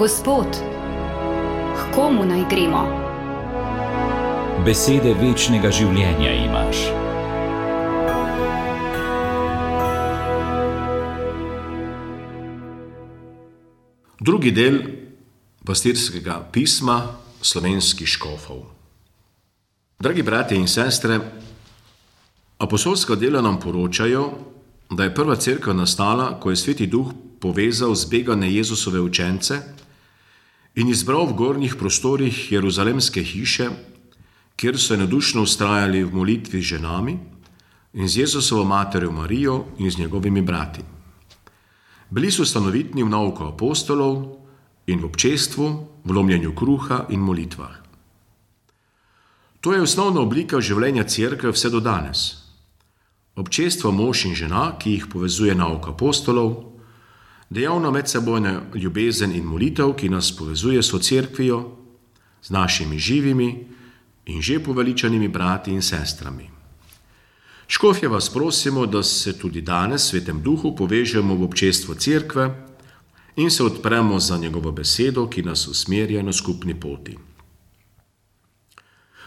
Gospod, k komu naj gremo? Besede večnega življenja imaš. Drugi del pastirskega pisma slovenskih škofov. Dragi bratje in sestre, apostolska dela nam poročajo, da je prva crkva nastala, ko je Sveti Duh povezal zbegane Jezusove učence in izbral v gornjih prostorih Jeruzalemske hiše, kjer so nadušno ustrajali v molitvi z ženami in z Jezusovo materjo Marijo in z njegovimi brati. Bili so stanovitni v nauku apostolov in v občestvu, v lomljenju kruha in molitvah. To je osnovna oblika življenja cerkve vse do danes. Občestvo mož in žena, ki jih povezuje nauk apostolov, dejavna medsebojna ljubezen in molitev, ki nas povezuje s cerkvijo, z našimi živimi in že poveličanimi brati in sestrami. Škofje vas prosimo, da se tudi danes v svetem duhu povežemo v občestvo cerkve in se odpremo za njegovo besedo, ki nas usmerja na skupni poti.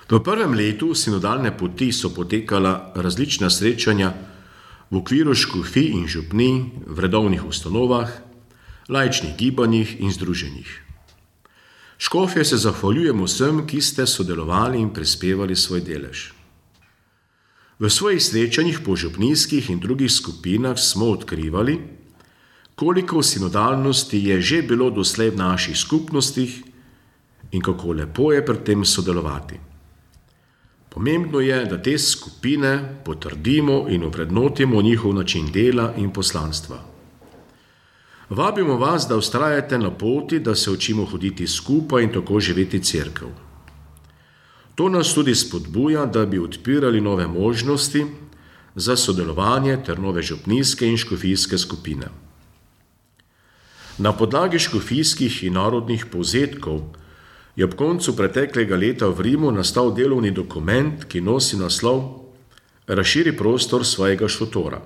V prvem letu sinodalne poti so potekala različna srečanja v okviru škofij in župni, v redovnih ustanovah, lajčnih gibanjih in združenjih. Škofje se zahvaljujemo vsem, ki ste sodelovali in prispevali svoj delež. V svojih srečanjih po župnijskih in drugih skupinah smo odkrivali, koliko sinodalnosti je že bilo doslej v naših skupnostih in kako lepo je pri tem sodelovati. Pomembno je, da te skupine potrdimo in ovrednotimo njihov način dela in poslanstva. Vabimo vas, da ustrajate na poti, da se učimo hoditi skupaj in tako živeti crkv. To nas tudi spodbuja, da bi odpirali nove možnosti za sodelovanje ter nove župnijske in škofijske skupine. Na podlagi škofijskih in narodnih povzetkov je ob koncu preteklega leta v Rimu nastal delovni dokument, ki nosi naslov Razširi prostor svojega šotora.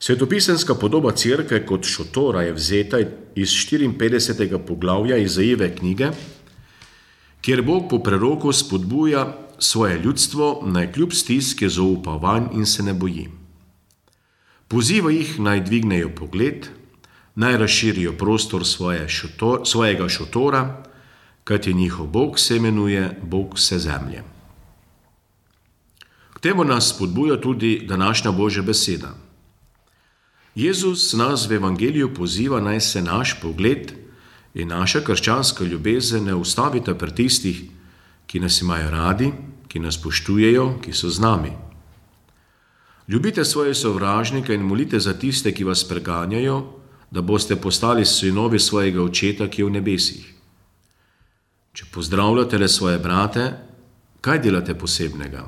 Svetopisenska podoba crkve kot šotora je vzeta iz 54. poglavja Izaive knjige, kjer Bog po preroku spodbuja svoje ljudstvo naj kljub stiske zaupa vanj in se ne boji. Poziva jih naj dvignejo pogled, naj razširijo prostor svoje šotor, svojega šotora, kajti njihov Bog se imenuje Bog vse zemlje. K temu nas spodbuja tudi današnja Božja beseda. Jezus nas v Evangeliju poziva naj se naš pogled in naša krščanska ljubezen ne ustavita pri tistih, ki nas imajo radi, ki nas spoštujejo, ki so z nami. Ljubite svoje sovražnike in molite za tiste, ki vas preganjajo, da boste postali sinovi svojega očeta, ki je v nebesih. Če pozdravljate le svoje brate, kaj delate posebnega?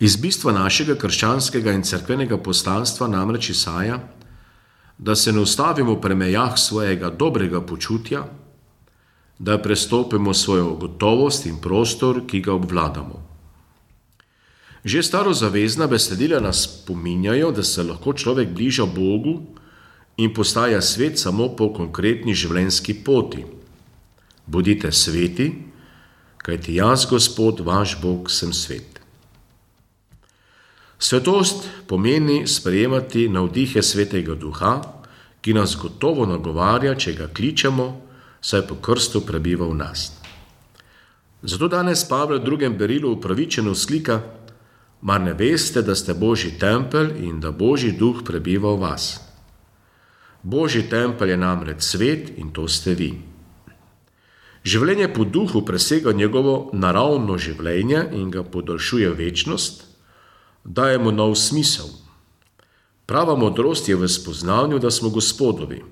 Iz bistva našega krščanskega in cerkvenega poslanstva namreč izhaja, da se ne ustavimo pri mejah svojega dobrega počutja, da prestopimo svojo gotovost in prostor, ki ga obvladamo. Že staro zavezna besedila nas spominjajo, da se lahko človek bliža Bogu in postaja svet samo po konkretni življenjski poti. Bodite sveti, kajti jaz, Gospod, vaš Bog, sem svet. Svetost pomeni sprejemati navdihe svetega duha, ki nas gotovo nagovarja, če ga kličemo, saj po krstu prebiva v nas. Zato danes Pavel v drugem berilu upravičeno slika, mar ne veste, da ste Božji tempelj in da Božji duh prebiva v vas. Božji tempelj je namreč svet in to ste vi. Življenje po duhu presega njegovo naravno življenje in ga podaljšuje večnost, daje mu nov smisel. Prava modrost je v spoznanju, da smo gospodovi.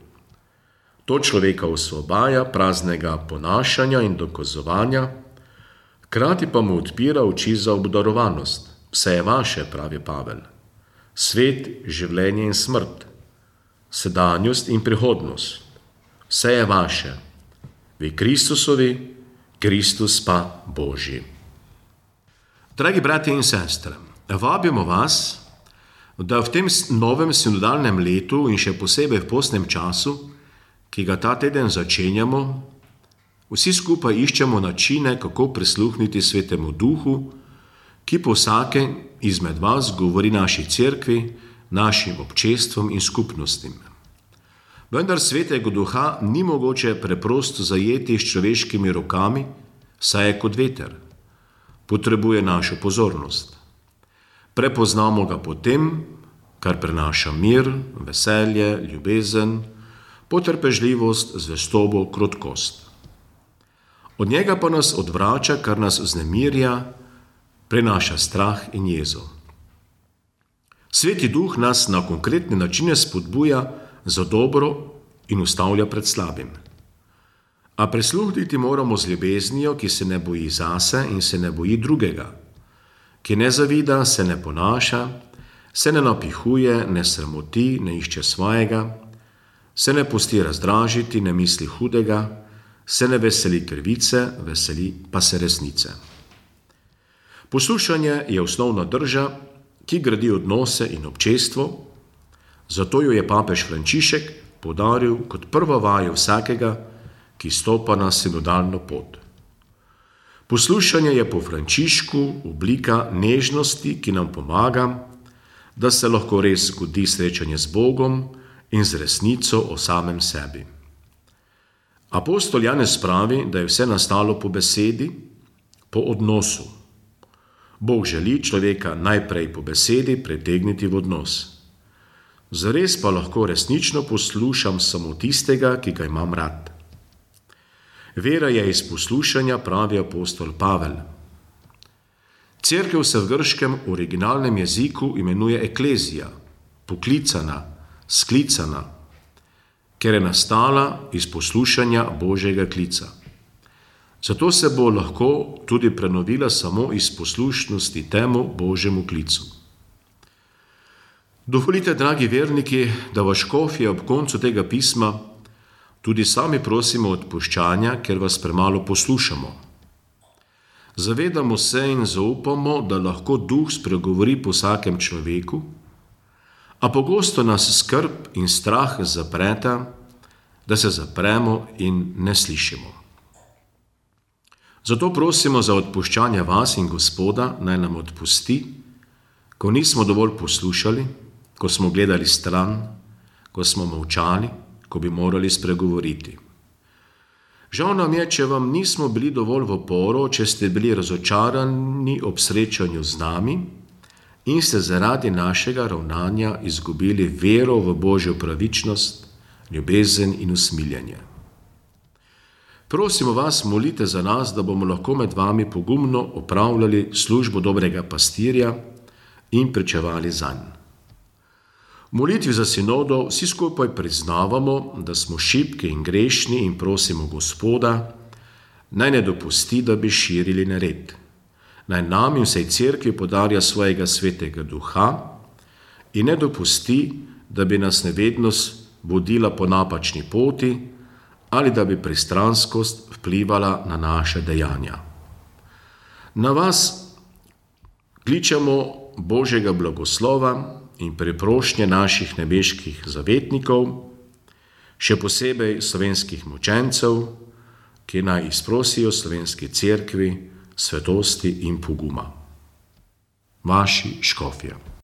To človeka osvobaja praznega ponašanja in dokazovanja, krati pa mu odpira oči za obdarovanost. Vse je vaše, pravi Pavel. Svet, življenje in smrt sedanjost in prihodnost. Vse je vaše, vi Kristusovi, Kristus pa Božji. Dragi bratje in sestre, vabimo vas, da v tem novem sinodalnem letu in še posebej v posnem času ki ga ta teden začenjamo, vsi skupaj iščemo načine, kako prisluhniti svetemu duhu, ki po vsakem izmed vas govori naši cerkvi, našim občestvom in skupnostim. Vendar svetega duha ni mogoče preprosto zajeti s človeškimi rokami, saj je kot veter. Potrebuje našo pozornost. Prepoznamo ga potem, kar prenaša mir, veselje, ljubezen, potrpežljivost, zvestobo, krotkost. Od njega pa nas odvrača, kar nas vznemirja, prenaša strah in jezo. Sveti duh nas na konkretne načine spodbuja za dobro in ustavlja pred slabim. A prisluhniti moramo z ljubeznijo, ki se ne boji zase in se ne boji drugega, ki ne zavida, se ne ponaša, se ne napihuje, ne sramoti, ne išče svojega, se ne pusti razdražiti, ne misli hudega, se ne veseli krivice, veseli pa se resnice. Poslušanje je osnovna drža, ki gradi odnose in občestvo, zato jo je papež Frančišek podaril kot prvo vajo vsakega, ki stopa na sinodalno pot. Poslušanje je po Frančišku oblika nežnosti, ki nam pomaga, da se lahko res zgodi srečanje z Bogom in z resnico o samem sebi. Apostol Janez pravi, da je vse nastalo po besedi, po odnosu. Bog želi človeka najprej po besedi pritegniti v odnos. Zares pa lahko resnično poslušam samo tistega, ki ga imam rad. Vera je iz poslušanja, pravi apostol Pavel. Cerkev se v grškem originalnem jeziku imenuje eklezija, poklicana, sklicana, ker je nastala iz poslušanja Božjega klica. Zato se bo lahko tudi prenovila samo iz poslušnosti temu Božjemu klicu. Dovolite, dragi verniki, da vaš kofje ob koncu tega pisma tudi sami prosimo odpuščanja, ker vas premalo poslušamo. Zavedamo se in zaupamo, da lahko duh spregovori po vsakem človeku, a pogosto nas skrb in strah zapreta, da se zapremo in ne slišimo. Zato prosimo za odpuščanje vas in Gospoda, naj nam odpusti, ko nismo dovolj poslušali, ko smo gledali stran, ko smo molčali, ko bi morali spregovoriti. Žal nam je, če vam nismo bili dovolj v oporo, če ste bili razočarani ob srečanju z nami in ste zaradi našega ravnanja izgubili vero v Božjo pravičnost, ljubezen in usmiljanje. Prosimo vas, molite za nas, da bomo lahko med vami pogumno opravljali službo dobrega pastirja in pričevali za njim. Molitvi za sinodo vsi skupaj priznavamo, da smo šibki in grešni in prosimo Gospoda, naj ne dopusti, da bi širili nered. Naj nam in vsej cerkvi podarja svojega svetega duha in ne dopusti, da bi nas nevednost vodila po napačni poti, ali da bi pristranskost vplivala na naše dejanja. Na vas kličemo Božjega blagoslova in preprošnje naših nebeških zavetnikov, še posebej slovenskih močencev, ki naj izprosijo slovenski cerkvi svetosti in poguma. Vaši škofje.